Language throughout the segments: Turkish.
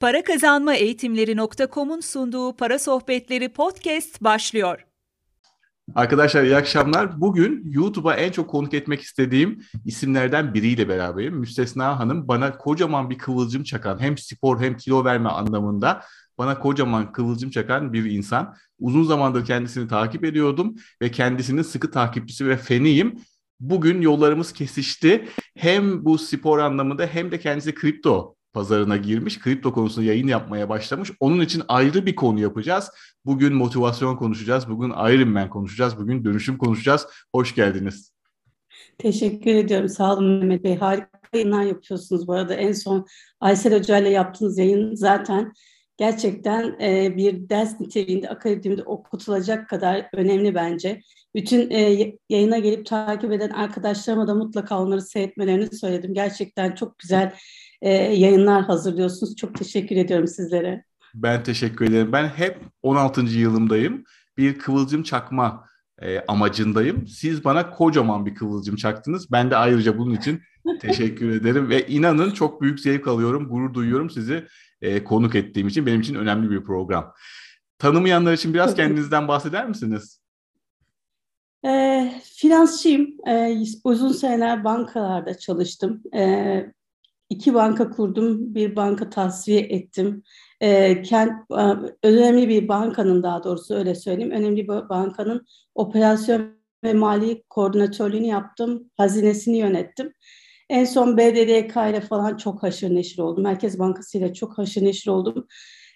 Para Kazanma Eğitimleri.com'un sunduğu Para Sohbetleri podcast başlıyor. Arkadaşlar iyi akşamlar. Bugün YouTube'a en çok konuk etmek istediğim isimlerden biriyle beraberim. Müstesna Hanım bana kocaman bir kıvılcım çakan hem spor hem kilo verme anlamında bana kocaman kıvılcım çakan bir insan. Uzun zamandır kendisini takip ediyordum ve kendisinin sıkı takipçisi ve feniyim. Bugün yollarımız kesişti. Hem bu spor anlamında hem de kendisi kripto pazarına girmiş. Kripto konusunda yayın yapmaya başlamış. Onun için ayrı bir konu yapacağız. Bugün motivasyon konuşacağız. Bugün Iron Man konuşacağız. Bugün dönüşüm konuşacağız. Hoş geldiniz. Teşekkür ediyorum. Sağ olun Mehmet Bey. Harika yayınlar yapıyorsunuz bu arada. En son Aysel Hoca ile yaptığınız yayın zaten gerçekten e, bir ders niteliğinde akademide okutulacak kadar önemli bence. Bütün e, yayına gelip takip eden arkadaşlarıma da mutlaka onları seyretmelerini söyledim. Gerçekten çok güzel e, yayınlar hazırlıyorsunuz. Çok teşekkür ediyorum sizlere. Ben teşekkür ederim. Ben hep 16. yılımdayım. Bir kıvılcım çakma e, amacındayım. Siz bana kocaman bir kıvılcım çaktınız. Ben de ayrıca bunun için teşekkür ederim ve inanın çok büyük zevk alıyorum, gurur duyuyorum sizi e, konuk ettiğim için. Benim için önemli bir program. Tanımayanlar için biraz kendinizden bahseder misiniz? E, finansçıyım. E, uzun seneler bankalarda çalıştım. E, iki banka kurdum, bir banka tasfiye ettim. E, kent, e, önemli bir bankanın daha doğrusu öyle söyleyeyim, önemli bir bankanın operasyon ve mali koordinatörlüğünü yaptım, hazinesini yönettim. En son BDDK ile falan çok haşır neşir oldum. Merkez Bankası ile çok haşır neşir oldum.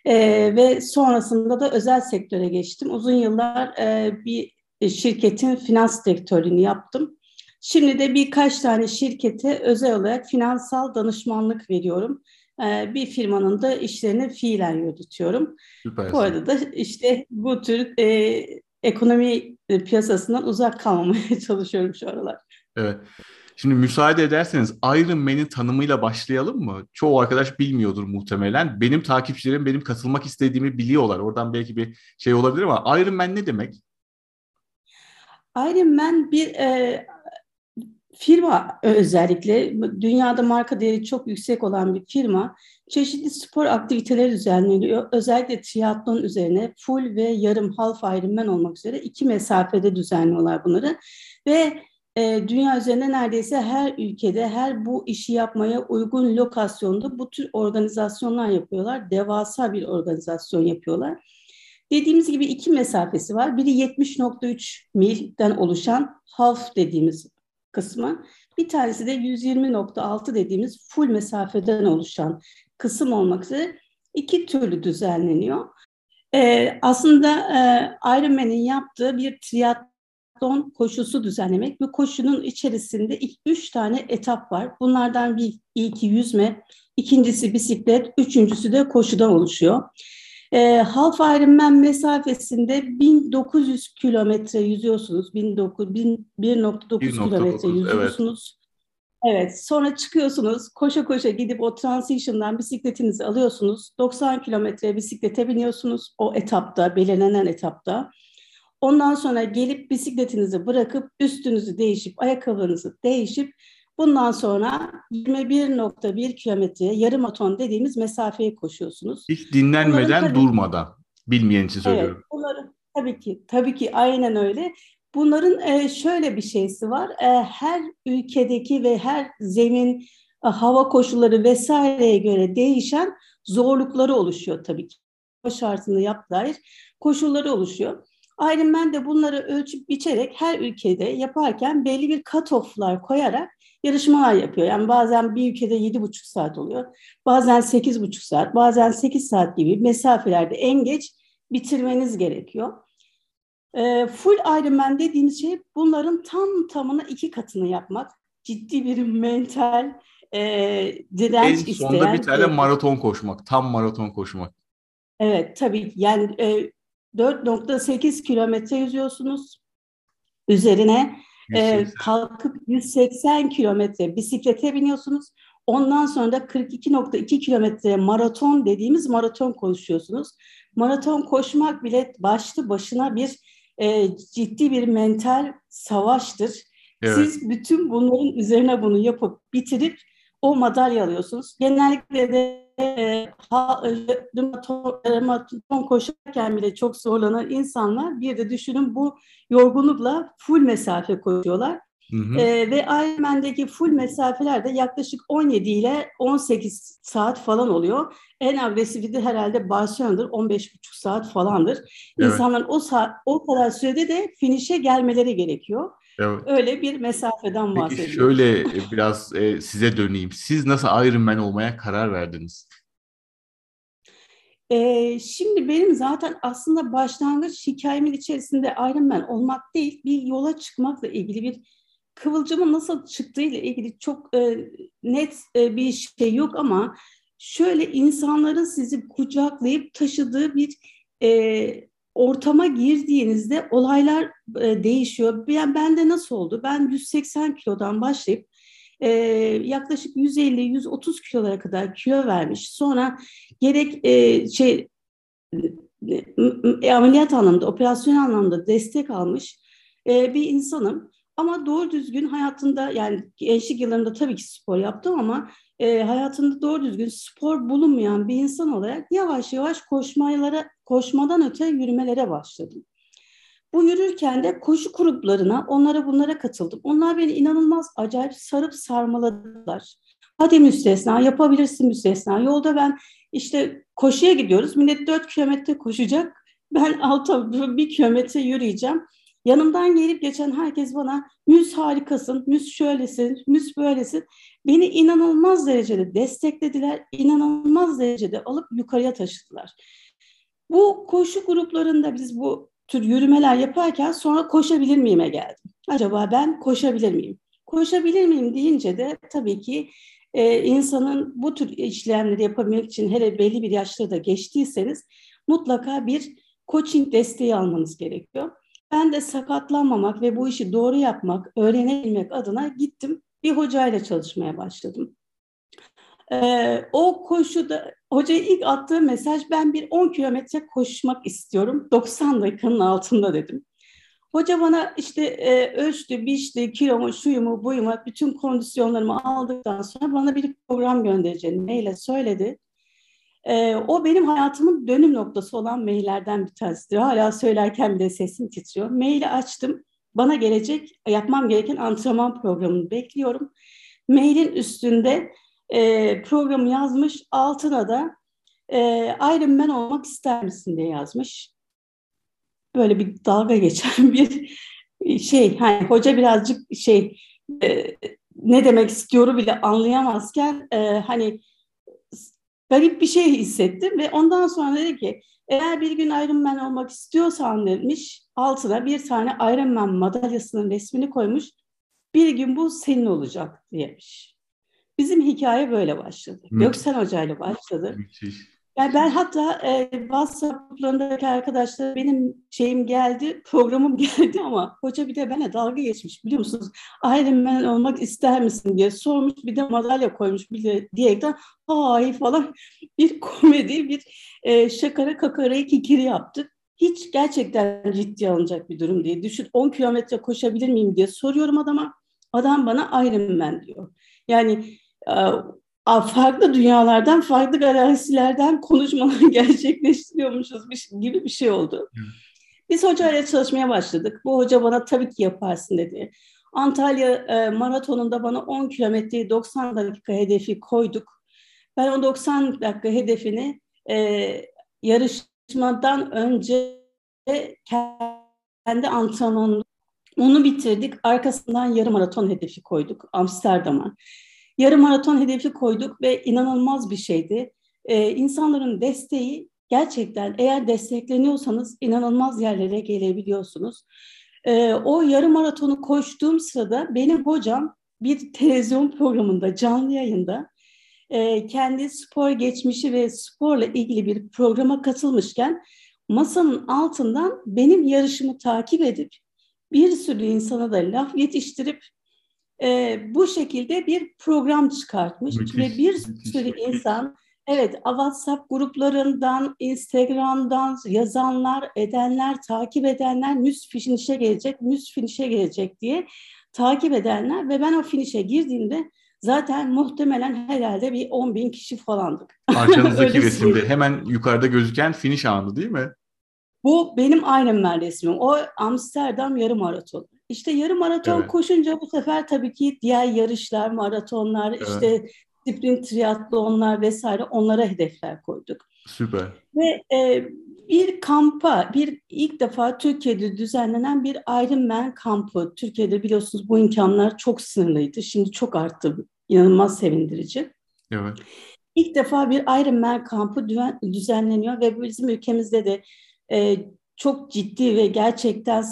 E, ve sonrasında da özel sektöre geçtim. Uzun yıllar e, bir şirketin finans direktörlüğünü yaptım. Şimdi de birkaç tane şirkete özel olarak finansal danışmanlık veriyorum. Ee, bir firmanın da işlerini fiilen yürütüyorum. Süpersin. Bu arada da işte bu tür e, ekonomi piyasasından uzak kalmamaya çalışıyorum şu aralar. Evet. Şimdi müsaade ederseniz Iron Man'in tanımıyla başlayalım mı? Çoğu arkadaş bilmiyordur muhtemelen. Benim takipçilerim benim katılmak istediğimi biliyorlar. Oradan belki bir şey olabilir ama Iron Man ne demek? Iron Man bir e, firma özellikle dünyada marka değeri çok yüksek olan bir firma çeşitli spor aktiviteleri düzenliyor. Özellikle triatlon üzerine full ve yarım half Ironman olmak üzere iki mesafede düzenliyorlar bunları. Ve e, dünya üzerinde neredeyse her ülkede her bu işi yapmaya uygun lokasyonda bu tür organizasyonlar yapıyorlar. Devasa bir organizasyon yapıyorlar. Dediğimiz gibi iki mesafesi var. Biri 70.3 milden oluşan half dediğimiz kısmı. Bir tanesi de 120.6 dediğimiz full mesafeden oluşan kısım olmak üzere iki türlü düzenleniyor. Ee, aslında e, Ironman'in yaptığı bir triatlon koşusu düzenlemek. Bu koşunun içerisinde ilk üç tane etap var. Bunlardan bir ilki yüzme, ikincisi bisiklet, üçüncüsü de koşudan oluşuyor. E, Half Ironman mesafesinde 1900 kilometre yüzüyorsunuz. 1.9 kilometre yüzüyorsunuz. Evet. evet. Sonra çıkıyorsunuz. Koşa koşa gidip o transition'dan bisikletinizi alıyorsunuz. 90 kilometre bisiklete biniyorsunuz. O etapta, belirlenen etapta. Ondan sonra gelip bisikletinizi bırakıp üstünüzü değişip, ayakkabınızı değişip Bundan sonra 21.1 kilometreye yarım aton dediğimiz mesafeyi koşuyorsunuz. Hiç dinlenmeden, tabii, durmadan. Bilmeyen için söylüyorum. Evet, bunları tabii ki, tabii ki aynen öyle. Bunların e, şöyle bir şeysi var. E, her ülkedeki ve her zemin, e, hava koşulları vesaireye göre değişen zorlukları oluşuyor tabii ki. Şartını yap dair koşulları oluşuyor. Ironman de bunları ölçüp biçerek her ülkede yaparken belli bir cut-off'lar koyarak yarışmalar yapıyor. Yani bazen bir ülkede yedi buçuk saat oluyor. Bazen sekiz buçuk saat, bazen sekiz saat gibi mesafelerde en geç bitirmeniz gerekiyor. E, full Ironman dediğimiz şey bunların tam tamına iki katını yapmak. Ciddi bir mental e, direnç isteyen. En sonunda bir tane maraton koşmak, tam maraton koşmak. Evet tabii yani e, 4.8 kilometre yüzüyorsunuz. Üzerine e, kalkıp 180 kilometre bisiklete biniyorsunuz. Ondan sonra da 42.2 kilometre maraton dediğimiz maraton koşuyorsunuz. Maraton koşmak bile başlı başına bir e, ciddi bir mental savaştır. Evet. Siz bütün bunların üzerine bunu yapıp bitirip o madalya alıyorsunuz. Genellikle de maraton koşarken bile çok zorlanan insanlar bir de düşünün bu yorgunlukla full mesafe koşuyorlar. Hı hı. E, ve Ironman'deki full mesafeler de yaklaşık 17 ile 18 saat falan oluyor. En agresifi de herhalde Barcelona'dır. 15,5 saat falandır. Evet. İnsanların o saat, o kadar sürede de finişe gelmeleri gerekiyor. Evet. Öyle bir mesafeden bahsediyoruz. Peki şöyle e, biraz e, size döneyim. Siz nasıl Ironman olmaya karar verdiniz? Ee, şimdi benim zaten aslında başlangıç hikayemin içerisinde Ironman olmak değil, bir yola çıkmakla ilgili bir kıvılcımın nasıl çıktığı ile ilgili çok e, net e, bir şey yok ama şöyle insanların sizi kucaklayıp taşıdığı bir e, ortama girdiğinizde olaylar e, değişiyor. Ben bende nasıl oldu? Ben 180 kilodan başlayıp e, yaklaşık 150-130 kilolara kadar kilo vermiş. Sonra gerek e, şey e, ameliyat anlamında, operasyon anlamında destek almış e, bir insanım. Ama doğru düzgün hayatında yani gençlik yıllarında tabii ki spor yaptım ama e, hayatında doğru düzgün spor bulunmayan bir insan olarak yavaş yavaş koşmalara, koşmadan öte yürümelere başladım. Bu yürürken de koşu gruplarına, onlara bunlara katıldım. Onlar beni inanılmaz acayip sarıp sarmaladılar. Hadi müstesna, yapabilirsin müstesna. Yolda ben işte koşuya gidiyoruz. Millet 4 kilometre koşacak. Ben alta bir kilometre yürüyeceğim. Yanımdan gelip geçen herkes bana müz harikasın, müz şöylesin, müz böylesin. Beni inanılmaz derecede desteklediler, inanılmaz derecede alıp yukarıya taşıdılar. Bu koşu gruplarında biz bu tür yürümeler yaparken sonra koşabilir miyim'e geldim. Acaba ben koşabilir miyim? Koşabilir miyim deyince de tabii ki e, insanın bu tür işlemleri yapabilmek için hele belli bir yaşta da geçtiyseniz mutlaka bir coaching desteği almanız gerekiyor. Ben de sakatlanmamak ve bu işi doğru yapmak, öğrenebilmek adına gittim bir hocayla çalışmaya başladım. Ee, o koşuda hocaya ilk attığı mesaj ben bir 10 kilometre koşmak istiyorum 90 dakikanın altında dedim. Hoca bana işte e, ölçtü, biçti, kilomu, şuyumu, buyumu, bütün kondisyonlarımı aldıktan sonra bana bir program göndereceğini maile söyledi. E, o benim hayatımın dönüm noktası olan maillerden bir tanesidir. Hala söylerken bile sesim titriyor. Maili açtım. Bana gelecek, yapmam gereken antrenman programını bekliyorum. Mailin üstünde e, programı yazmış. Altına da e, Iron Man olmak ister misin diye yazmış. Böyle bir dalga geçen bir şey. Hani hoca birazcık şey e, ne demek istiyoru bile anlayamazken e, hani garip bir şey hissettim ve ondan sonra dedi ki eğer bir gün Iron Man olmak istiyorsan demiş altına bir tane Iron Man madalyasının resmini koymuş bir gün bu senin olacak demiş. Bizim hikaye böyle başladı. Müthiş. Göksel Hoca ile başladı. Müthiş. Yani ben hatta e, WhatsApp'larındaki arkadaşlar benim şeyim geldi, programım geldi ama hoca bir de bana dalga geçmiş biliyor musunuz? Iron Man olmak ister misin diye sormuş bir de madalya koymuş bir de diyerekten hay falan bir komedi bir e, şakara kakara kikiri yaptık. Hiç gerçekten ciddi alınacak bir durum değil. Düşün 10 kilometre koşabilir miyim diye soruyorum adama. Adam bana Iron Man diyor. Yani e, farklı dünyalardan, farklı galaksilerden konuşmalar gerçekleştiriyormuşuz gibi bir şey oldu. Biz hocayla çalışmaya başladık. Bu hoca bana tabii ki yaparsın dedi. Antalya e, maratonunda bana 10 kilometreyi 90 dakika hedefi koyduk. Ben o 90 dakika hedefini e, yarışmadan önce kendi antrenmanımda onu bitirdik. Arkasından yarım maraton hedefi koyduk Amsterdam'a. Yarım maraton hedefi koyduk ve inanılmaz bir şeydi. Ee, insanların desteği gerçekten eğer destekleniyorsanız inanılmaz yerlere gelebiliyorsunuz. Ee, o yarım maratonu koştuğum sırada benim hocam bir televizyon programında canlı yayında e, kendi spor geçmişi ve sporla ilgili bir programa katılmışken masanın altından benim yarışımı takip edip bir sürü insana da laf yetiştirip e, bu şekilde bir program çıkartmış müthiş, ve bir müthiş. sürü insan evet WhatsApp gruplarından, Instagram'dan yazanlar, edenler, takip edenler müs finişe gelecek, müs finişe gelecek diye takip edenler ve ben o finişe girdiğimde zaten muhtemelen herhalde bir 10 bin kişi falandık. Arkanızdaki resimde hemen yukarıda gözüken finish anı değil mi? Bu benim Ironman resmim. O Amsterdam yarım maraton. İşte yarım maraton evet. koşunca bu sefer tabii ki diğer yarışlar, maratonlar, evet. işte sprint triatlonlar vesaire onlara hedefler koyduk. Süper. Ve e, bir kampa, bir ilk defa Türkiye'de düzenlenen bir Ironman kampı. Türkiye'de biliyorsunuz bu imkanlar çok sınırlıydı. Şimdi çok arttı. İnanılmaz sevindirici. Evet. İlk defa bir Ironman kampı düzenleniyor ve bizim ülkemizde de e, çok ciddi ve gerçekten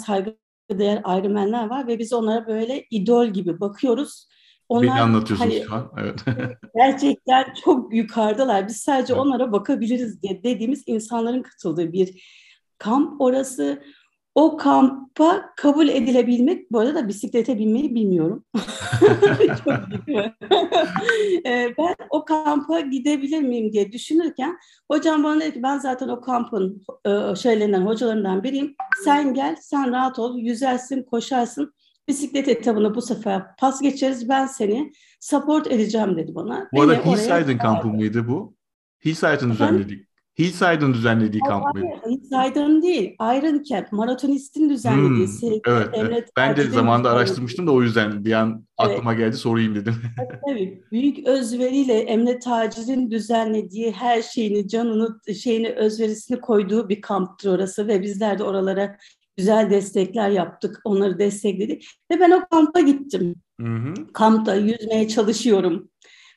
saygıdeğer Ironman'ler var ve biz onlara böyle idol gibi bakıyoruz. Onlar, Beni anlatıyorsunuz hani, şu an. Evet. gerçekten çok yukarıdalar. Biz sadece evet. onlara bakabiliriz diye dediğimiz insanların katıldığı bir kamp orası. O kampa kabul edilebilmek, bu arada da bisiklete binmeyi bilmiyorum. Çok ben o kampa gidebilir miyim diye düşünürken hocam bana dedi ki ben zaten o kampın şeylerinden, hocalarından biriyim. Sen gel, sen rahat ol, yüzersin, koşarsın. Bisiklet etabını bu sefer pas geçeriz. Ben seni support edeceğim dedi bana. Bu arada Hillside'ın kampı mıydı bu? Hillside'ın düzenlediği. Hillside'ın düzenlediği kamp mıydı? Hillside'ın değil. Iron Camp. Maratonistin düzenlediği. Hmm, evet, evet. Ben de zamanında araştırmıştım da o yüzden bir an aklıma evet. geldi sorayım dedim. Tabii. Büyük özveriyle Emre Tacir'in düzenlediği her şeyini, canını, şeyini, özverisini koyduğu bir kamptır orası ve bizler de oralara güzel destekler yaptık. Onları destekledik. Ve ben o kampa gittim. Hı hı. Kampta yüzmeye çalışıyorum.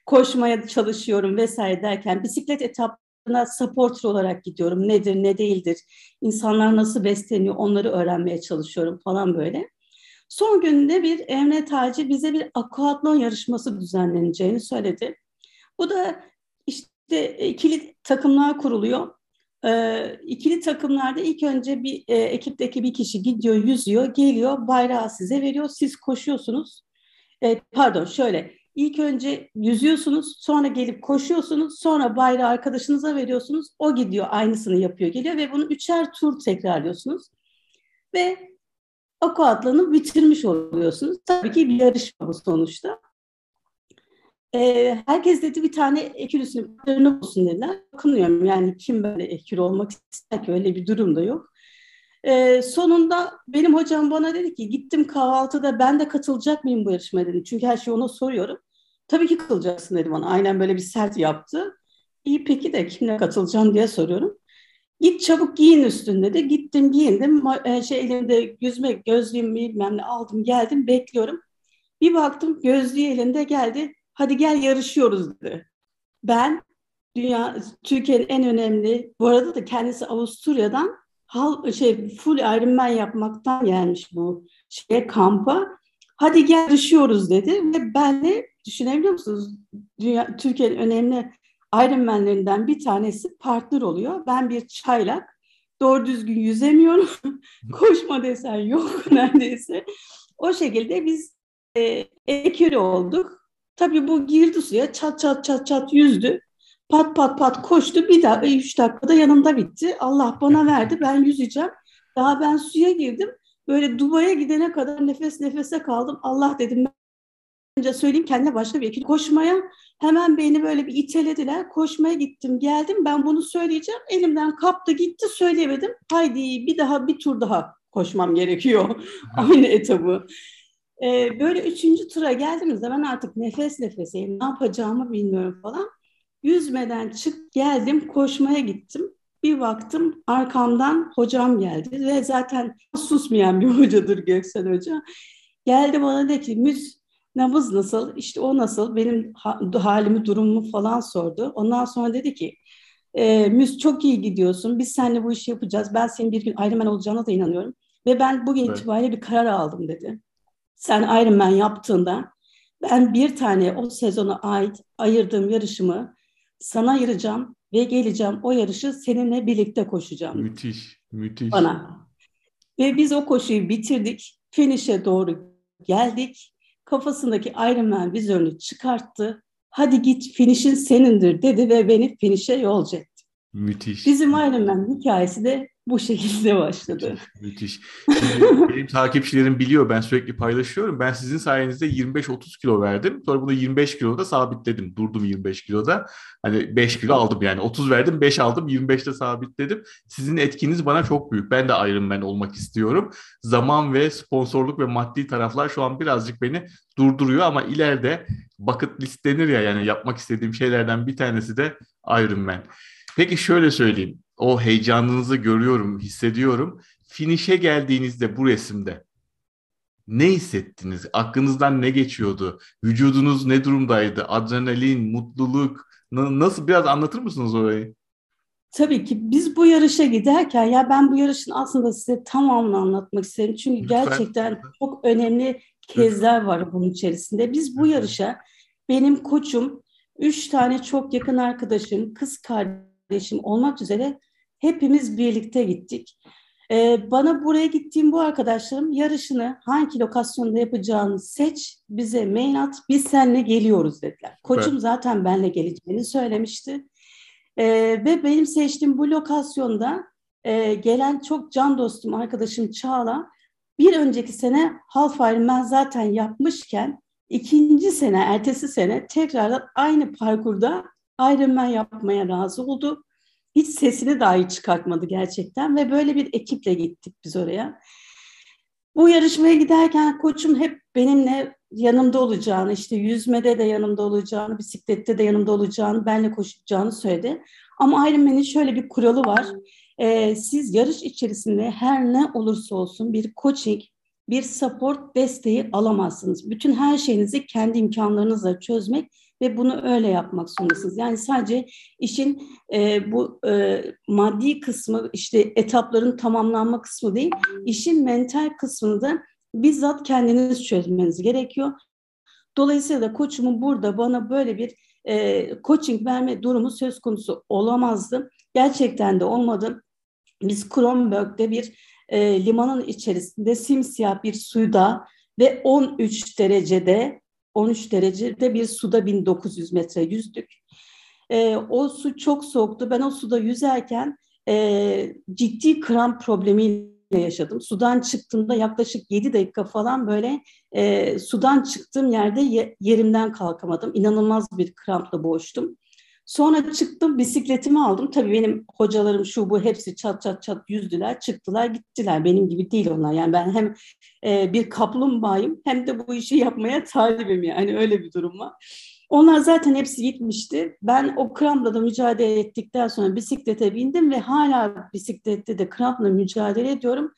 Koşmaya çalışıyorum vesaire derken bisiklet etaplarına supporter olarak gidiyorum. Nedir, ne değildir? İnsanlar nasıl besleniyor onları öğrenmeye çalışıyorum falan böyle. Son günde bir Emre Taci bize bir aquatlon yarışması düzenleneceğini söyledi. Bu da işte ikili takımlar kuruluyor. E, ikili takımlarda ilk önce bir e, ekipteki bir kişi gidiyor, yüzüyor, geliyor, bayrağı size veriyor. Siz koşuyorsunuz. E, pardon şöyle, ilk önce yüzüyorsunuz, sonra gelip koşuyorsunuz, sonra bayrağı arkadaşınıza veriyorsunuz. O gidiyor, aynısını yapıyor, geliyor ve bunu üçer tur tekrarlıyorsunuz. Ve Ako atlanı bitirmiş oluyorsunuz. Tabii ki bir yarışma bu sonuçta. E, herkes dedi bir tane ekürüsünü üzerine olsun dediler. Bakınıyorum yani kim böyle ekür olmak ister ki öyle bir durum da yok. E, sonunda benim hocam bana dedi ki gittim kahvaltıda ben de katılacak mıyım bu yarışmaya dedi. Çünkü her şeyi ona soruyorum. Tabii ki katılacaksın dedi bana. Aynen böyle bir sert yaptı. İyi peki de kimle katılacağım diye soruyorum. Git çabuk giyin üstünde de. Gittim giyindim. Şey elimde yüzme gözlüğüm bilmem ne aldım geldim bekliyorum. Bir baktım gözlüğü elinde geldi hadi gel yarışıyoruz dedi. Ben dünya Türkiye'nin en önemli bu arada da kendisi Avusturya'dan hal, şey full Ironman yapmaktan gelmiş bu şeye kampa. Hadi gel yarışıyoruz dedi ve benle düşünebiliyor musunuz? Dünya, Türkiye'nin önemli Ironman'lerinden bir tanesi partner oluyor. Ben bir çaylak. Doğru düzgün yüzemiyorum. Koşma desen yok neredeyse. O şekilde biz e, ekürü olduk. Tabii bu girdi suya çat çat çat çat yüzdü. Pat pat pat koştu. Bir daha üç dakikada yanımda bitti. Allah bana verdi. Ben yüzeceğim. Daha ben suya girdim. Böyle Dubai'ye gidene kadar nefes nefese kaldım. Allah dedim önce söyleyeyim kendine başka bir ekip koşmaya. Hemen beni böyle bir itelediler. Koşmaya gittim geldim. Ben bunu söyleyeceğim. Elimden kaptı gitti söyleyemedim. Haydi bir daha bir tur daha koşmam gerekiyor. Aynı etabı. Ee, böyle üçüncü tura geldiğimizde ben artık nefes nefeseyim, ne yapacağımı bilmiyorum falan. Yüzmeden çık geldim, koşmaya gittim. Bir baktım arkamdan hocam geldi ve zaten susmayan bir hocadır Göksel Hoca. Geldi bana dedi ki Müz nabız nasıl? İşte o nasıl? Benim halimi, durumumu falan sordu. Ondan sonra dedi ki e, Müz çok iyi gidiyorsun. Biz seninle bu işi yapacağız. Ben senin bir gün Ironman olacağına da inanıyorum. Ve ben bugün evet. itibariyle bir karar aldım dedi sen Ironman yaptığında ben bir tane o sezona ait ayırdığım yarışımı sana ayıracağım ve geleceğim o yarışı seninle birlikte koşacağım. Müthiş, müthiş. Bana. Ve biz o koşuyu bitirdik. Finish'e doğru geldik. Kafasındaki Ironman vizörünü çıkarttı. Hadi git finish'in senindir dedi ve beni finish'e yolcu etti. Müthiş. Bizim Ironman hikayesi de bu şekilde başladı. Müthiş. Şimdi benim takipçilerim biliyor ben sürekli paylaşıyorum. Ben sizin sayenizde 25-30 kilo verdim. Sonra bunu 25 kiloda sabitledim. Durdum 25 kiloda. Hani 5 kilo aldım yani. 30 verdim 5 aldım 25'te sabitledim. Sizin etkiniz bana çok büyük. Ben de Ironman olmak istiyorum. Zaman ve sponsorluk ve maddi taraflar şu an birazcık beni durduruyor ama ileride bucket list denir ya yani yapmak istediğim şeylerden bir tanesi de Ironman. Peki şöyle söyleyeyim o heyecanınızı görüyorum, hissediyorum. Finişe geldiğinizde bu resimde ne hissettiniz? Aklınızdan ne geçiyordu? Vücudunuz ne durumdaydı? Adrenalin, mutluluk nasıl biraz anlatır mısınız orayı? Tabii ki biz bu yarışa giderken ya ben bu yarışın aslında size tamamını anlatmak isterim. Çünkü Lütfen. gerçekten çok önemli kezler var bunun içerisinde. Biz bu yarışa benim koçum, üç tane çok yakın arkadaşım, kız kardeşim olmak üzere hepimiz birlikte gittik. Ee, bana buraya gittiğim bu arkadaşlarım yarışını hangi lokasyonda yapacağını seç, bize mail at, biz seninle geliyoruz dediler. Koçum evet. zaten benle geleceğini söylemişti. Ee, ve benim seçtiğim bu lokasyonda e, gelen çok can dostum arkadaşım Çağla bir önceki sene Half ben zaten yapmışken ikinci sene, ertesi sene tekrar aynı parkurda Ironman yapmaya razı oldu hiç sesini dahi çıkartmadı gerçekten ve böyle bir ekiple gittik biz oraya. Bu yarışmaya giderken koçum hep benimle yanımda olacağını, işte yüzmede de yanımda olacağını, bisiklette de yanımda olacağını, benle koşacağını söyledi. Ama Ironman'in şöyle bir kuralı var. Ee, siz yarış içerisinde her ne olursa olsun bir coaching, bir support desteği alamazsınız. Bütün her şeyinizi kendi imkanlarınızla çözmek ve bunu öyle yapmak zorundasınız. Yani sadece işin e, bu e, maddi kısmı işte etapların tamamlanma kısmı değil, işin mental kısmını da bizzat kendiniz çözmeniz gerekiyor. Dolayısıyla da koçumun burada bana böyle bir e, coaching verme durumu söz konusu olamazdı. Gerçekten de olmadı. Biz Kronberg'de bir e, limanın içerisinde simsiyah bir suyda ve 13 derecede 13 derecede bir suda 1900 metre yüzdük. E, o su çok soğuktu. Ben o suda yüzerken e, ciddi kramp problemiyle yaşadım. Sudan çıktığımda yaklaşık 7 dakika falan böyle e, sudan çıktığım yerde ye, yerimden kalkamadım. İnanılmaz bir krampla boğuştum. Sonra çıktım bisikletimi aldım. Tabii benim hocalarım şu bu hepsi çat çat çat yüzdüler, çıktılar, gittiler. Benim gibi değil onlar. Yani ben hem e, bir kaplumbağayım hem de bu işi yapmaya talibim yani öyle bir durum var. Onlar zaten hepsi gitmişti. Ben o krampla da mücadele ettikten sonra bisiklete bindim ve hala bisiklette de krampla mücadele ediyorum.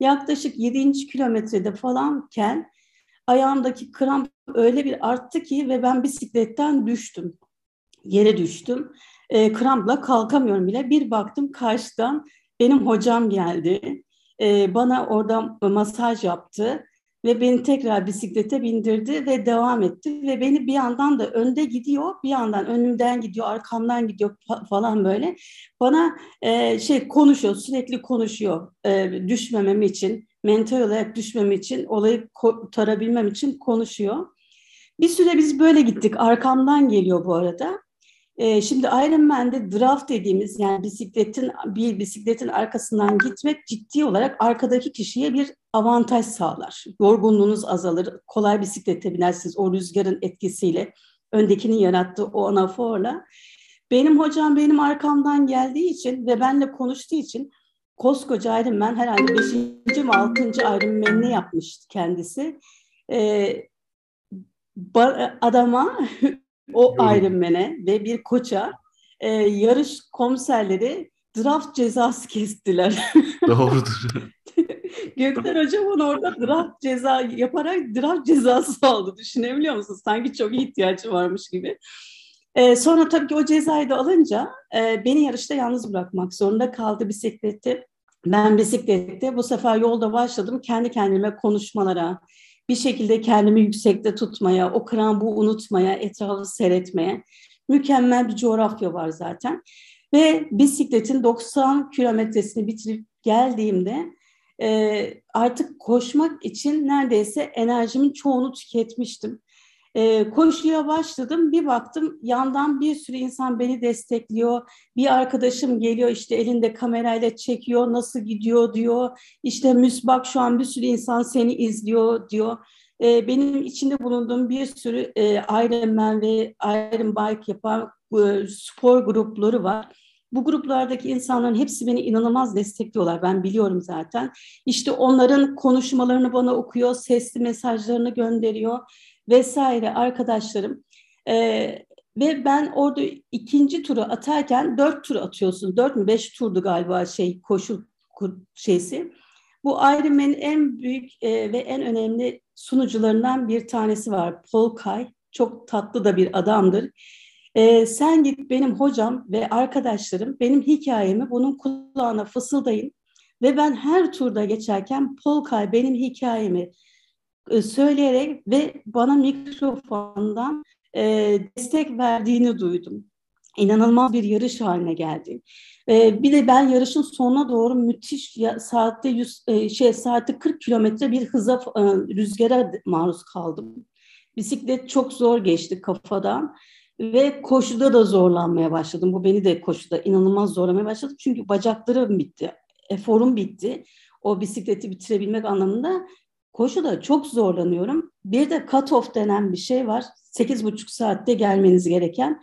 Yaklaşık 7. kilometrede falanken ayağımdaki kramp öyle bir arttı ki ve ben bisikletten düştüm yere düştüm. E, krampla kalkamıyorum bile. Bir baktım karşıdan benim hocam geldi. E, bana orada masaj yaptı ve beni tekrar bisiklete bindirdi ve devam etti ve beni bir yandan da önde gidiyor, bir yandan önümden gidiyor, arkamdan gidiyor falan böyle. Bana e, şey konuşuyor, sürekli konuşuyor e, düşmemem için, mental olarak düşmem için, olayı kurtarabilmem için konuşuyor. Bir süre biz böyle gittik. Arkamdan geliyor bu arada. Ee, şimdi Ironman'de draft dediğimiz yani bisikletin bir bisikletin arkasından gitmek ciddi olarak arkadaki kişiye bir avantaj sağlar. Yorgunluğunuz azalır, kolay bisiklete binersiniz o rüzgarın etkisiyle, öndekinin yarattığı o anaforla. Benim hocam benim arkamdan geldiği için ve benle konuştuğu için koskoca Ironman herhalde 5. mi 6. Ironman ne yapmıştı kendisi. Ee, adama o Ironman'e ve bir koça e, yarış komiserleri draft cezası kestiler. Doğrudur. Gökler Hocam onu orada draft ceza yaparak draft cezası aldı. Düşünebiliyor musunuz? Sanki çok ihtiyacı varmış gibi. Ee, sonra tabii ki o cezayı da alınca e, beni yarışta yalnız bırakmak zorunda kaldı bisikleti. Ben bisiklette bu sefer yolda başladım kendi kendime konuşmalara, bir şekilde kendimi yüksekte tutmaya, o krampı unutmaya, etrafı seyretmeye mükemmel bir coğrafya var zaten. Ve bisikletin 90 kilometresini bitirip geldiğimde e, artık koşmak için neredeyse enerjimin çoğunu tüketmiştim. E, koşuya başladım. Bir baktım yandan bir sürü insan beni destekliyor. Bir arkadaşım geliyor işte elinde kamerayla çekiyor. Nasıl gidiyor diyor. İşte Müs bak şu an bir sürü insan seni izliyor diyor. E, benim içinde bulunduğum bir sürü e, Ironman ve Iron Bike yapan e, spor grupları var. Bu gruplardaki insanların hepsi beni inanılmaz destekliyorlar. Ben biliyorum zaten. İşte onların konuşmalarını bana okuyor, sesli mesajlarını gönderiyor vesaire arkadaşlarım. Ee, ve ben orada ikinci turu atarken dört tur atıyorsun. Dört mü beş turdu galiba şey koşu şeysi. Bu Ironman'in en büyük e, ve en önemli sunucularından bir tanesi var. Paul Kay. Çok tatlı da bir adamdır. E, sen git benim hocam ve arkadaşlarım benim hikayemi bunun kulağına fısıldayın. Ve ben her turda geçerken Paul Kay benim hikayemi e, söyleyerek ve bana mikrofondan e, destek verdiğini duydum. İnanılmaz bir yarış haline geldi. E, bir de ben yarışın sonuna doğru müthiş ya, saatte 100 e, şey saatte 40 kilometre bir hıza e, rüzgara maruz kaldım. Bisiklet çok zor geçti kafadan ve koşuda da zorlanmaya başladım. Bu beni de koşuda inanılmaz zorlamaya başladı. Çünkü bacaklarım bitti, eforum bitti. O bisikleti bitirebilmek anlamında koşuda çok zorlanıyorum. Bir de cut-off denen bir şey var. 8,5 saatte gelmeniz gereken.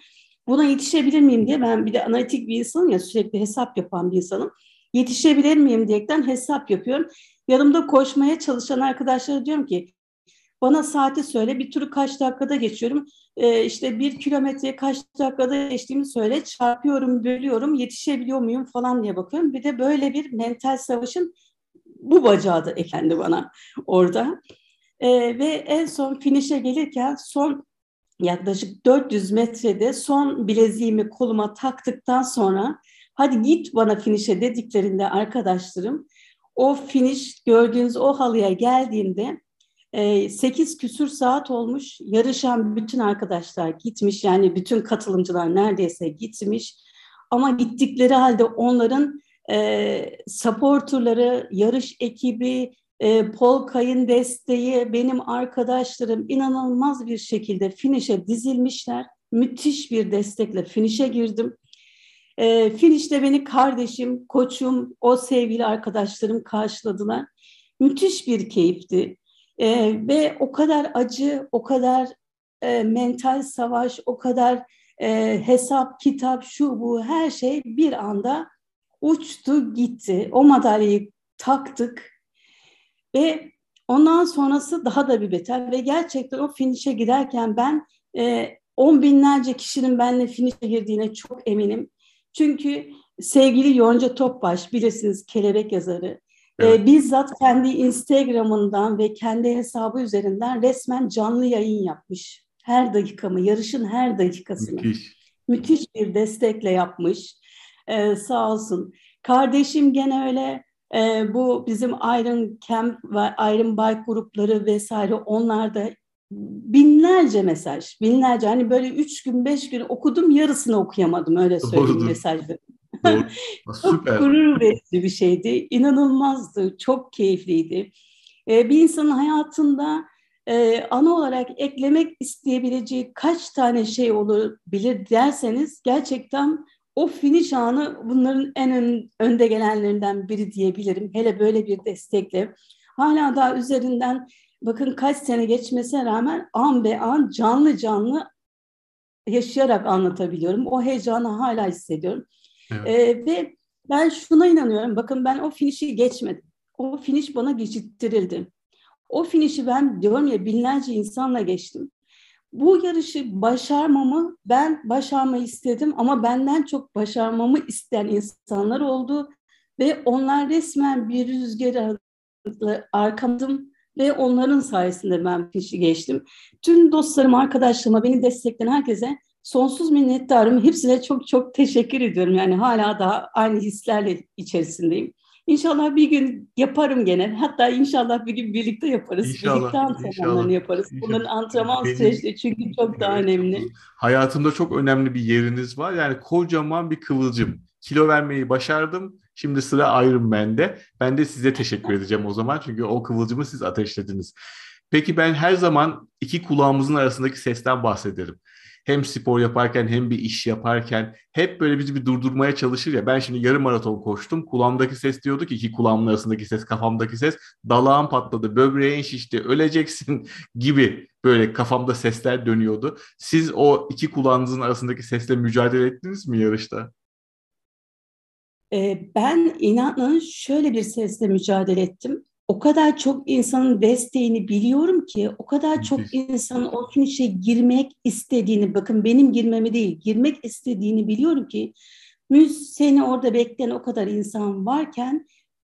Buna yetişebilir miyim diye ben bir de analitik bir insanım ya sürekli hesap yapan bir insanım. Yetişebilir miyim diyerekten hesap yapıyorum. Yanımda koşmaya çalışan arkadaşlara diyorum ki bana saati söyle bir turu kaç dakikada geçiyorum. Ee, işte bir kilometreye kaç dakikada geçtiğimi söyle. Çarpıyorum, bölüyorum, yetişebiliyor muyum falan diye bakıyorum. Bir de böyle bir mental savaşın bu bacağı da eklendi bana orada. E, ve en son finişe gelirken son yaklaşık 400 metrede son bileziğimi koluma taktıktan sonra hadi git bana finişe dediklerinde arkadaşlarım o finish gördüğünüz o halıya geldiğimde e, 8 küsür saat olmuş yarışan bütün arkadaşlar gitmiş yani bütün katılımcılar neredeyse gitmiş ama gittikleri halde onların e, supporterları, yarış ekibi, e, Paul Kay'ın desteği, benim arkadaşlarım inanılmaz bir şekilde finişe dizilmişler. Müthiş bir destekle finişe girdim. E, finişte beni kardeşim, koçum, o sevgili arkadaşlarım karşıladılar. Müthiş bir keyifti. E, ve o kadar acı, o kadar e, mental savaş, o kadar e, hesap, kitap, şu bu her şey bir anda uçtu gitti. O madalyayı taktık ve ondan sonrası daha da bir beter ve gerçekten o finişe giderken ben e, on binlerce kişinin benimle finişe girdiğine çok eminim. Çünkü sevgili Yonca Topbaş bilirsiniz kelebek yazarı e, Evet. E, bizzat kendi Instagram'ından ve kendi hesabı üzerinden resmen canlı yayın yapmış. Her dakikamı, yarışın her dakikasını. Müthiş. Müthiş bir destekle yapmış. Ee, sağ olsun. Kardeşim gene öyle e, bu bizim Iron Camp ve Iron Bike grupları vesaire onlarda binlerce mesaj, binlerce hani böyle üç gün beş gün okudum yarısını okuyamadım öyle söyleyeyim Doğrudur. mesajları. çok gurur verici bir şeydi, inanılmazdı, çok keyifliydi. Ee, bir insanın hayatında e, ana olarak eklemek isteyebileceği kaç tane şey olabilir derseniz gerçekten o finish anı bunların en ön, önde gelenlerinden biri diyebilirim. Hele böyle bir destekle. Hala daha üzerinden bakın kaç sene geçmesine rağmen an be an canlı canlı yaşayarak anlatabiliyorum. O heyecanı hala hissediyorum. Evet. Ee, ve ben şuna inanıyorum. Bakın ben o finişi geçmedim. O finish bana geçittirildi. O finişi ben diyorum ya binlerce insanla geçtim bu yarışı başarmamı ben başarmayı istedim ama benden çok başarmamı isteyen insanlar oldu ve onlar resmen bir rüzgar arkamadım ve onların sayesinde ben fişi geçtim. Tüm dostlarım, arkadaşlarıma, beni destekleyen herkese sonsuz minnettarım. Hepsine çok çok teşekkür ediyorum. Yani hala daha aynı hislerle içerisindeyim. İnşallah bir gün yaparım gene. Hatta inşallah bir gün birlikte yaparız. İnşallah, birlikte antrenmanlarını yaparız. İnşallah. Bunların antrenman Benim, süreci çünkü çok daha önemli. Hayatımda çok önemli bir yeriniz var. Yani kocaman bir kıvılcım. Kilo vermeyi başardım. Şimdi sıra Iron Man'de. Ben de size teşekkür edeceğim o zaman. Çünkü o kıvılcımı siz ateşlediniz. Peki ben her zaman iki kulağımızın arasındaki sesten bahsederim hem spor yaparken hem bir iş yaparken hep böyle bizi bir durdurmaya çalışır ya. Ben şimdi yarım maraton koştum. Kulağımdaki ses diyordu ki iki kulağımın arasındaki ses, kafamdaki ses dalağım patladı, böbreğin şişti, öleceksin gibi böyle kafamda sesler dönüyordu. Siz o iki kulağınızın arasındaki sesle mücadele ettiniz mi yarışta? Ben inanın şöyle bir sesle mücadele ettim o kadar çok insanın desteğini biliyorum ki, o kadar çok insanın o gün işe girmek istediğini, bakın benim girmemi değil, girmek istediğini biliyorum ki, müz seni orada bekleyen o kadar insan varken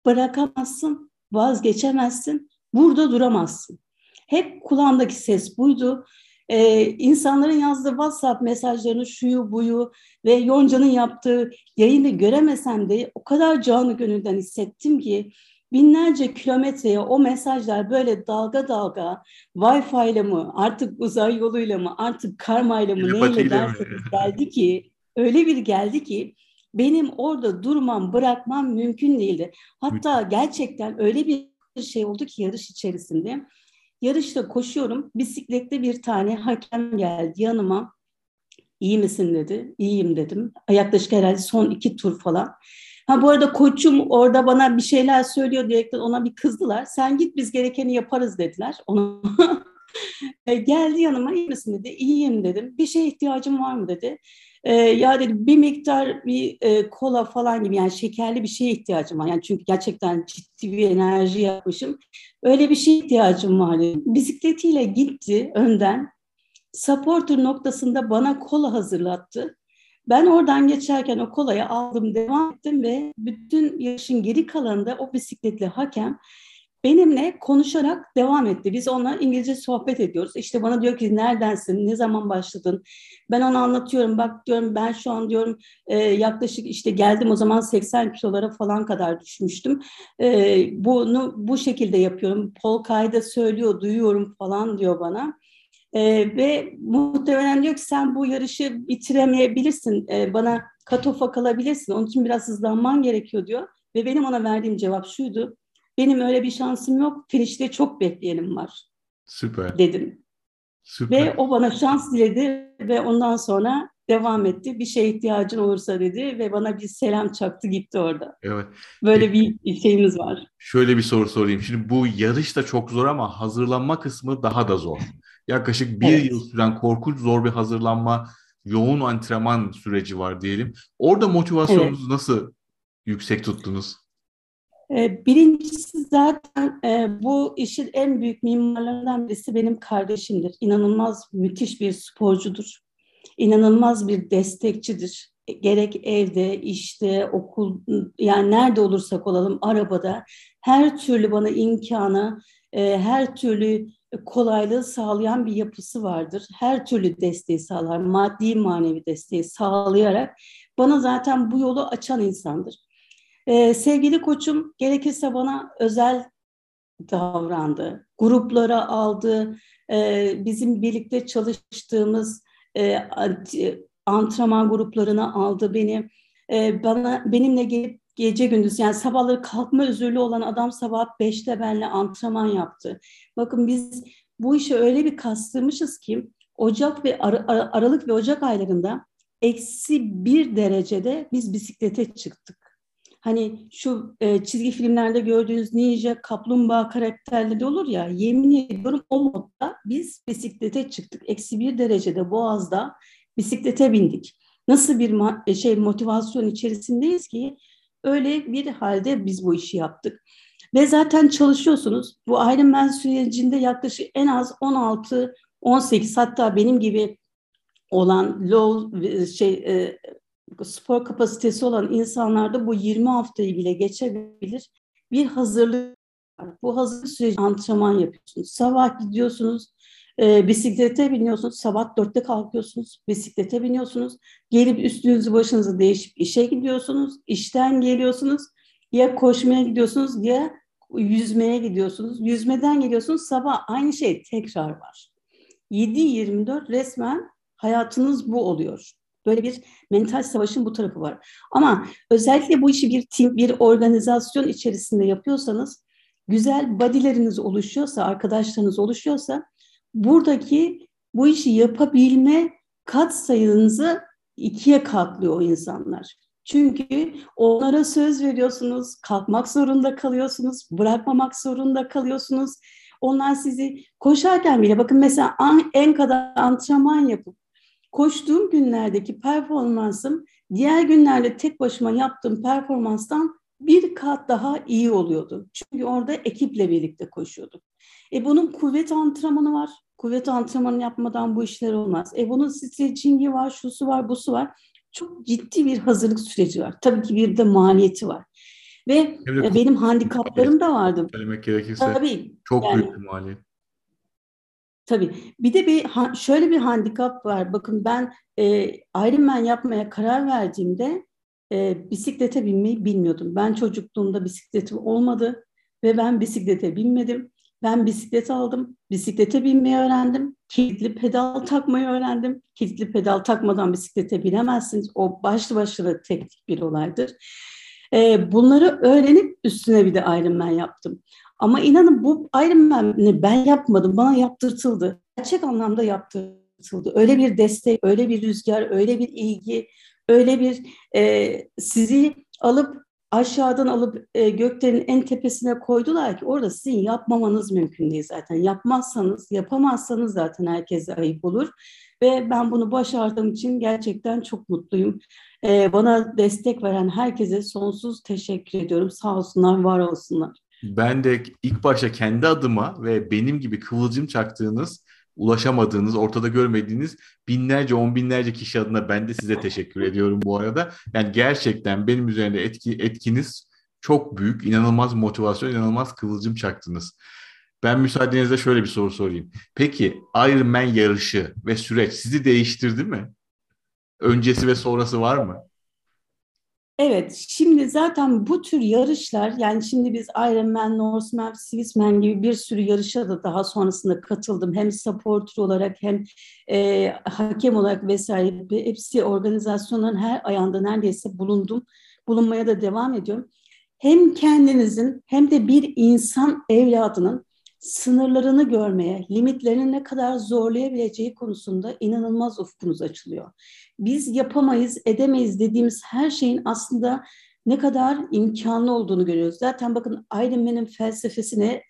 bırakamazsın, vazgeçemezsin, burada duramazsın. Hep kulağımdaki ses buydu. Ee, insanların yazdığı WhatsApp mesajlarını şuyu buyu ve Yonca'nın yaptığı yayını göremesem de o kadar canı gönülden hissettim ki binlerce kilometreye o mesajlar böyle dalga dalga Wi-Fi ile mi artık uzay yoluyla mı artık karmayla mı neyle derseniz geldi ki öyle bir geldi ki benim orada durmam bırakmam mümkün değildi. Hatta gerçekten öyle bir şey oldu ki yarış içerisinde. Yarışta koşuyorum bisiklette bir tane hakem geldi yanıma. İyi misin dedi. İyiyim dedim. Yaklaşık herhalde son iki tur falan. Ha bu arada koçum orada bana bir şeyler söylüyor diyerekten ona bir kızdılar. Sen git biz gerekeni yaparız dediler. Onu e, geldi yanıma iyi misin dedi. İyiyim dedim. Bir şeye ihtiyacım var mı dedi. E, ya dedi bir miktar bir e, kola falan gibi yani şekerli bir şeye ihtiyacım var. Yani çünkü gerçekten ciddi bir enerji yapmışım. Öyle bir şeye ihtiyacım var dedi. Bisikletiyle gitti önden. Supporter noktasında bana kola hazırlattı. Ben oradan geçerken o kolayı aldım, devam ettim ve bütün yarışın geri kalanında o bisikletli hakem benimle konuşarak devam etti. Biz onunla İngilizce sohbet ediyoruz. İşte bana diyor ki neredensin, ne zaman başladın? Ben ona anlatıyorum. Bak diyorum ben şu an diyorum e, yaklaşık işte geldim o zaman 80 kilolara falan kadar düşmüştüm. E, bunu bu şekilde yapıyorum. Polka'yı söylüyor, duyuyorum falan diyor bana. E, ve muhtemelen diyor ki sen bu yarışı bitiremeyebilirsin, e, bana katofa kalabilirsin, onun için biraz hızlanman gerekiyor diyor. Ve benim ona verdiğim cevap şuydu, benim öyle bir şansım yok, finişte çok bekleyenim var. Süper. Dedim. Süper. Ve o bana şans diledi ve ondan sonra devam etti. Bir şeye ihtiyacın olursa dedi ve bana bir selam çaktı gitti orada. Evet. Böyle bir şeyimiz var. Şöyle bir soru sorayım. Şimdi bu yarış da çok zor ama hazırlanma kısmı daha da zor. Yaklaşık bir evet. yıl süren korkunç zor bir hazırlanma, yoğun antrenman süreci var diyelim. Orada motivasyonunuzu evet. nasıl yüksek tuttunuz? Ee, birincisi zaten e, bu işin en büyük mimarlarından birisi benim kardeşimdir. İnanılmaz müthiş bir sporcudur. İnanılmaz bir destekçidir. Gerek evde, işte, okul, yani nerede olursak olalım, arabada her türlü bana imkanı, e, her türlü kolaylığı sağlayan bir yapısı vardır. Her türlü desteği sağlar, maddi manevi desteği sağlayarak bana zaten bu yolu açan insandır. Ee, sevgili koçum gerekirse bana özel davrandı, gruplara aldı, ee, bizim birlikte çalıştığımız e, antrenman gruplarına aldı beni. Ee, bana benimle gelip gece gündüz yani sabahları kalkma özürlü olan adam sabah 5'te benle antrenman yaptı. Bakın biz bu işe öyle bir kastırmışız ki Ocak ve Ar- Ar- Aralık ve Ocak aylarında eksi bir derecede biz bisiklete çıktık. Hani şu e, çizgi filmlerde gördüğünüz ninja, kaplumbağa karakterleri olur ya yemin ediyorum o modda biz bisiklete çıktık. Eksi bir derecede Boğaz'da bisiklete bindik. Nasıl bir şey motivasyon içerisindeyiz ki Öyle bir halde biz bu işi yaptık. Ve zaten çalışıyorsunuz. Bu Ironman sürecinde yaklaşık en az 16 18 hatta benim gibi olan low şey e, spor kapasitesi olan insanlarda bu 20 haftayı bile geçebilir. Bir hazırlık bu hazırlık süreci antrenman yapıyorsunuz. Sabah gidiyorsunuz, e, bisiklete biniyorsunuz, sabah dörtte kalkıyorsunuz, bisiklete biniyorsunuz, gelip üstünüzü başınızı değişip işe gidiyorsunuz, işten geliyorsunuz, ya koşmaya gidiyorsunuz ya yüzmeye gidiyorsunuz, yüzmeden geliyorsunuz, sabah aynı şey tekrar var. 7-24 resmen hayatınız bu oluyor. Böyle bir mental savaşın bu tarafı var. Ama özellikle bu işi bir tim, bir organizasyon içerisinde yapıyorsanız güzel bodyleriniz oluşuyorsa, arkadaşlarınız oluşuyorsa buradaki bu işi yapabilme kat sayınızı ikiye katlıyor o insanlar. Çünkü onlara söz veriyorsunuz, kalkmak zorunda kalıyorsunuz, bırakmamak zorunda kalıyorsunuz. Onlar sizi koşarken bile bakın mesela en kadar antrenman yapıp koştuğum günlerdeki performansım diğer günlerde tek başıma yaptığım performanstan bir kat daha iyi oluyordu. Çünkü orada ekiple birlikte koşuyorduk. E bunun kuvvet antrenmanı var. Kuvvet antrenmanı yapmadan bu işler olmaz. E bunun stretchingi var, şusu var, busu var. Çok ciddi bir hazırlık süreci var. Tabii ki bir de maliyeti var. Ve evet, benim handikaplarım da vardı. Söylemek gerekirse Tabii, çok yani, büyük bir maliyet. Tabii. Bir de bir şöyle bir handikap var. Bakın ben e, Ironman yapmaya karar verdiğimde e, bisiklete binmeyi bilmiyordum. Ben çocukluğumda bisikletim olmadı ve ben bisiklete binmedim. Ben bisiklet aldım, bisiklete binmeyi öğrendim, kilitli pedal takmayı öğrendim. Kilitli pedal takmadan bisiklete binemezsiniz. O başlı başına teknik bir olaydır. E, bunları öğrenip üstüne bir de Ironman yaptım. Ama inanın bu Ironman'i ben yapmadım, bana yaptırtıldı. Gerçek anlamda yaptırtıldı. Öyle bir destek, öyle bir rüzgar, öyle bir ilgi, öyle bir e, sizi alıp aşağıdan alıp e, göklerin en tepesine koydular ki orada sizin yapmamanız mümkün değil zaten. Yapmazsanız, yapamazsanız zaten herkese ayıp olur. Ve ben bunu başardığım için gerçekten çok mutluyum. E, bana destek veren herkese sonsuz teşekkür ediyorum. Sağ olsunlar, var olsunlar. Ben de ilk başta kendi adıma ve benim gibi kıvılcım çaktığınız ulaşamadığınız, ortada görmediğiniz binlerce, on binlerce kişi adına ben de size teşekkür ediyorum bu arada. Yani gerçekten benim üzerinde etki, etkiniz çok büyük, inanılmaz motivasyon, inanılmaz kıvılcım çaktınız. Ben müsaadenizle şöyle bir soru sorayım. Peki Ironman yarışı ve süreç sizi değiştirdi mi? Öncesi ve sonrası var mı? Evet, şimdi zaten bu tür yarışlar, yani şimdi biz Ironman, Norseman, Swissman gibi bir sürü yarışa da daha sonrasında katıldım. Hem supporter olarak hem e, hakem olarak vesaire hepsi organizasyonların her ayağında neredeyse bulundum. Bulunmaya da devam ediyorum. Hem kendinizin hem de bir insan evladının sınırlarını görmeye, limitlerini ne kadar zorlayabileceği konusunda inanılmaz ufkunuz açılıyor. Biz yapamayız, edemeyiz dediğimiz her şeyin aslında ne kadar imkanlı olduğunu görüyoruz. Zaten bakın Iron felsefesine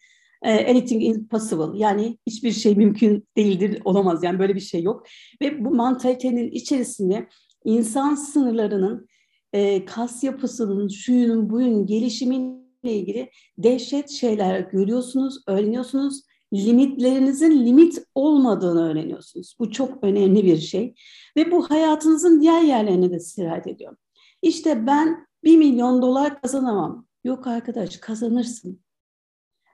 e, anything is possible. Yani hiçbir şey mümkün değildir, olamaz. Yani böyle bir şey yok. Ve bu mantalitenin içerisinde insan sınırlarının, e, kas yapısının, şuyunun, buyun, gelişimin ilgili dehşet şeyler görüyorsunuz, öğreniyorsunuz. Limitlerinizin limit olmadığını öğreniyorsunuz. Bu çok önemli bir şey. Ve bu hayatınızın diğer yerlerine de sirayet ediyor. İşte ben bir milyon dolar kazanamam. Yok arkadaş kazanırsın.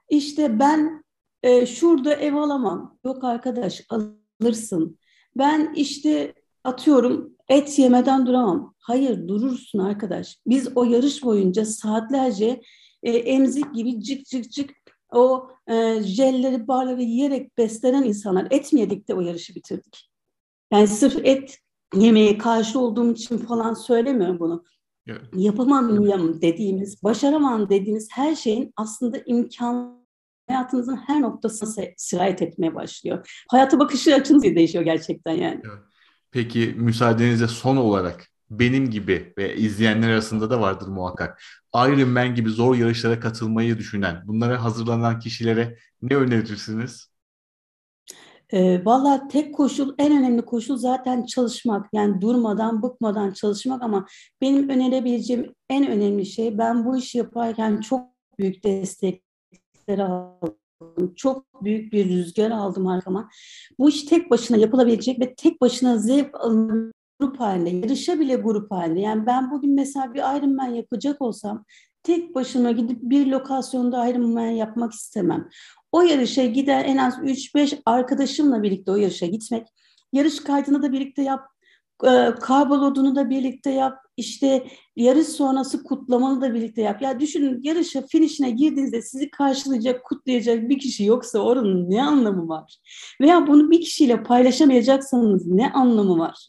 İşte ben e, şurada ev alamam. Yok arkadaş alırsın. Ben işte atıyorum et yemeden duramam. Hayır durursun arkadaş. Biz o yarış boyunca saatlerce e, emzik gibi cık cık cık o e, jelleri, barları yiyerek beslenen insanlar. Et mi yedik de o yarışı bitirdik. Yani sırf et yemeye karşı olduğum için falan söylemiyorum bunu. Evet. Yapamam dediğimiz, başaramam dediğimiz her şeyin aslında imkan hayatınızın her noktasına sirayet etmeye başlıyor. Hayata bakışı açınız değişiyor gerçekten yani. Evet. Peki müsaadenizle son olarak benim gibi ve izleyenler arasında da vardır muhakkak. Iron Man gibi zor yarışlara katılmayı düşünen, bunlara hazırlanan kişilere ne önerirsiniz? E, Valla tek koşul, en önemli koşul zaten çalışmak. Yani durmadan, bıkmadan çalışmak ama benim önerebileceğim en önemli şey ben bu işi yaparken çok büyük destekler aldım. Çok büyük bir rüzgar aldım arkama. Bu iş tek başına yapılabilecek ve tek başına zevk alınır grup halinde, yarışa bile grup halinde. Yani ben bugün mesela bir Ironman yapacak olsam tek başıma gidip bir lokasyonda Ironman yapmak istemem. O yarışa gider en az 3-5 arkadaşımla birlikte o yarışa gitmek. Yarış kaydını da birlikte yap, e, karbolodunu da birlikte yap, işte yarış sonrası kutlamanı da birlikte yap. Ya düşünün yarışa, finişine girdiğinizde sizi karşılayacak, kutlayacak bir kişi yoksa oranın ne anlamı var? Veya bunu bir kişiyle paylaşamayacaksanız ne anlamı var?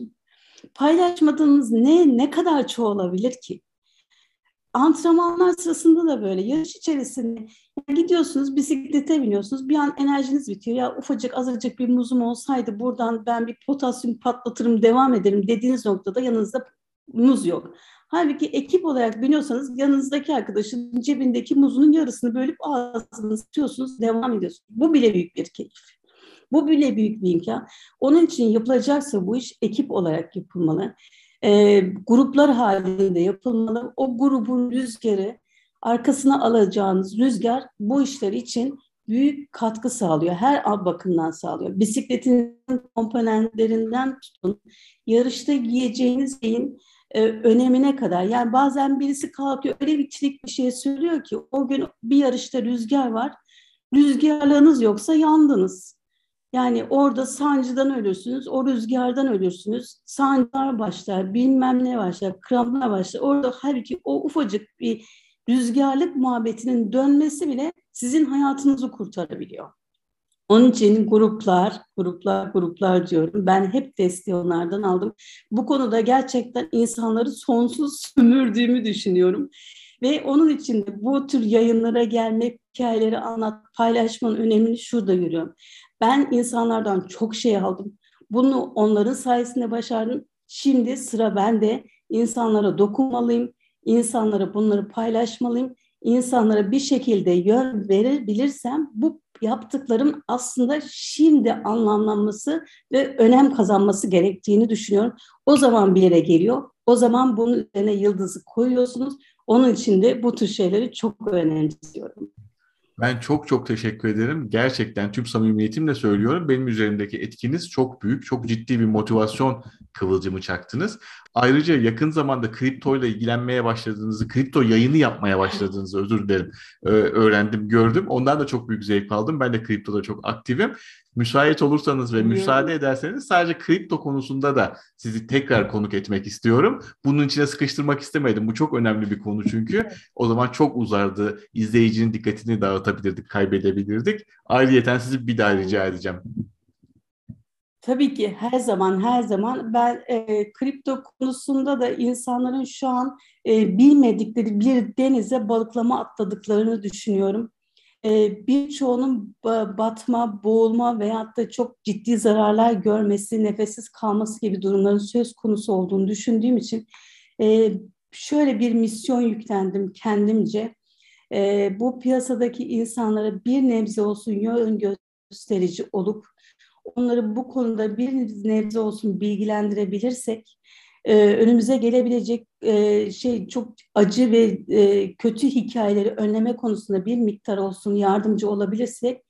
Paylaşmadığınız ne ne kadar çoğalabilir ki? antrenmanlar sırasında da böyle yarış içerisinde gidiyorsunuz bisiklete biniyorsunuz bir an enerjiniz bitiyor ya ufacık azıcık bir muzum olsaydı buradan ben bir potasyum patlatırım devam ederim dediğiniz noktada yanınızda muz yok. Halbuki ekip olarak biniyorsanız yanınızdaki arkadaşın cebindeki muzunun yarısını bölüp ağzınıza tutuyorsunuz devam ediyorsunuz. Bu bile büyük bir keyif. Bu bile büyük bir imkan. Onun için yapılacaksa bu iş ekip olarak yapılmalı e, gruplar halinde yapılmalı. O grubun rüzgarı, arkasına alacağınız rüzgar bu işler için büyük katkı sağlıyor. Her bakımdan sağlıyor. Bisikletin komponentlerinden tutun, yarışta giyeceğiniz şeyin e, önemine kadar. Yani bazen birisi kalkıyor öyle bir çilik bir şey söylüyor ki o gün bir yarışta rüzgar var. Rüzgarlığınız yoksa yandınız. Yani orada sancıdan ölürsünüz, o rüzgardan ölürsünüz. Sancılar başlar, bilmem ne başlar, kramplar başlar. Orada halbuki o ufacık bir rüzgarlık muhabbetinin dönmesi bile sizin hayatınızı kurtarabiliyor. Onun için gruplar, gruplar, gruplar diyorum. Ben hep desteği onlardan aldım. Bu konuda gerçekten insanları sonsuz sömürdüğümü düşünüyorum. Ve onun için de bu tür yayınlara gelmek, hikayeleri anlat, paylaşmanın önemini şurada görüyorum. Ben insanlardan çok şey aldım. Bunu onların sayesinde başardım. Şimdi sıra bende. İnsanlara dokunmalıyım. İnsanlara bunları paylaşmalıyım. İnsanlara bir şekilde yön verebilirsem bu yaptıklarım aslında şimdi anlamlanması ve önem kazanması gerektiğini düşünüyorum. O zaman bir yere geliyor. O zaman bunun üzerine yıldızı koyuyorsunuz. Onun için de bu tür şeyleri çok önemsiyorum. Ben çok çok teşekkür ederim. Gerçekten tüm samimiyetimle söylüyorum. Benim üzerimdeki etkiniz çok büyük, çok ciddi bir motivasyon kıvılcımı çaktınız. Ayrıca yakın zamanda kripto ile ilgilenmeye başladığınızı, kripto yayını yapmaya başladığınızı özür dilerim öğrendim, gördüm. Ondan da çok büyük zevk aldım. Ben de kriptoda çok aktifim. Müsait olursanız ve müsaade ederseniz sadece kripto konusunda da sizi tekrar konuk etmek istiyorum. Bunun içine sıkıştırmak istemedim. Bu çok önemli bir konu çünkü. O zaman çok uzardı. İzleyicinin dikkatini dağıtabilirdik, kaybedebilirdik. Ayrıyeten sizi bir daha rica edeceğim. Tabii ki her zaman her zaman ben e, kripto konusunda da insanların şu an e, bilmedikleri bir denize balıklama atladıklarını düşünüyorum. E, birçoğunun batma, boğulma veyahut da çok ciddi zararlar görmesi, nefessiz kalması gibi durumların söz konusu olduğunu düşündüğüm için e, şöyle bir misyon yüklendim kendimce. E, bu piyasadaki insanlara bir nebze olsun yön gösterici olup onları bu konuda bir nebze olsun bilgilendirebilirsek e, önümüze gelebilecek e, şey çok acı ve e, kötü hikayeleri önleme konusunda bir miktar olsun yardımcı olabilirsek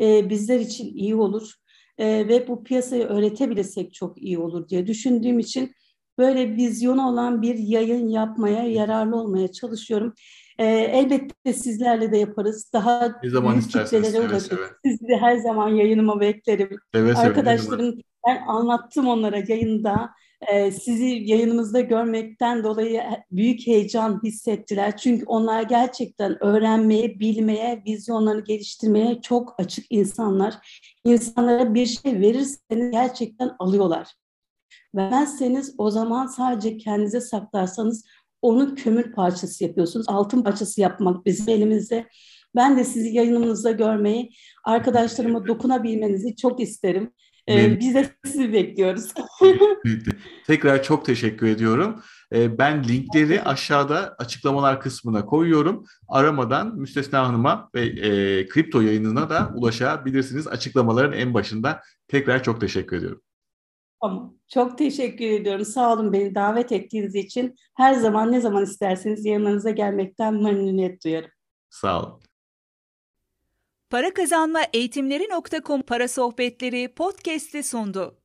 e, bizler için iyi olur e, ve bu piyasayı öğretebilirsek çok iyi olur diye düşündüğüm için böyle vizyonu olan bir yayın yapmaya, yararlı olmaya çalışıyorum. E, elbette sizlerle de yaparız. Daha ne zaman büyük kitlelere ulaşırız. Sizi de her zaman yayınıma beklerim. Seve Arkadaşlarım ben anlattım onlara yayında. Ee, sizi yayınımızda görmekten dolayı büyük heyecan hissettiler. Çünkü onlar gerçekten öğrenmeye, bilmeye, vizyonlarını geliştirmeye çok açık insanlar. İnsanlara bir şey verirseniz gerçekten alıyorlar. Vermezseniz o zaman sadece kendinize saklarsanız onu kömür parçası yapıyorsunuz. Altın parçası yapmak bizim elimizde. Ben de sizi yayınımızda görmeyi, arkadaşlarıma dokunabilmenizi çok isterim. Ee, biz de sizi bekliyoruz. Tekrar çok teşekkür ediyorum. Ee, ben linkleri aşağıda açıklamalar kısmına koyuyorum. Aramadan Müstesna Hanım'a ve e, kripto yayınına da ulaşabilirsiniz. Açıklamaların en başında. Tekrar çok teşekkür ediyorum. Tamam. Çok teşekkür ediyorum. Sağ olun beni davet ettiğiniz için. Her zaman ne zaman isterseniz yanınıza gelmekten memnuniyet duyarım. Sağ olun. Para kazanma eğitimleri.com para sohbetleri podcast'i sundu.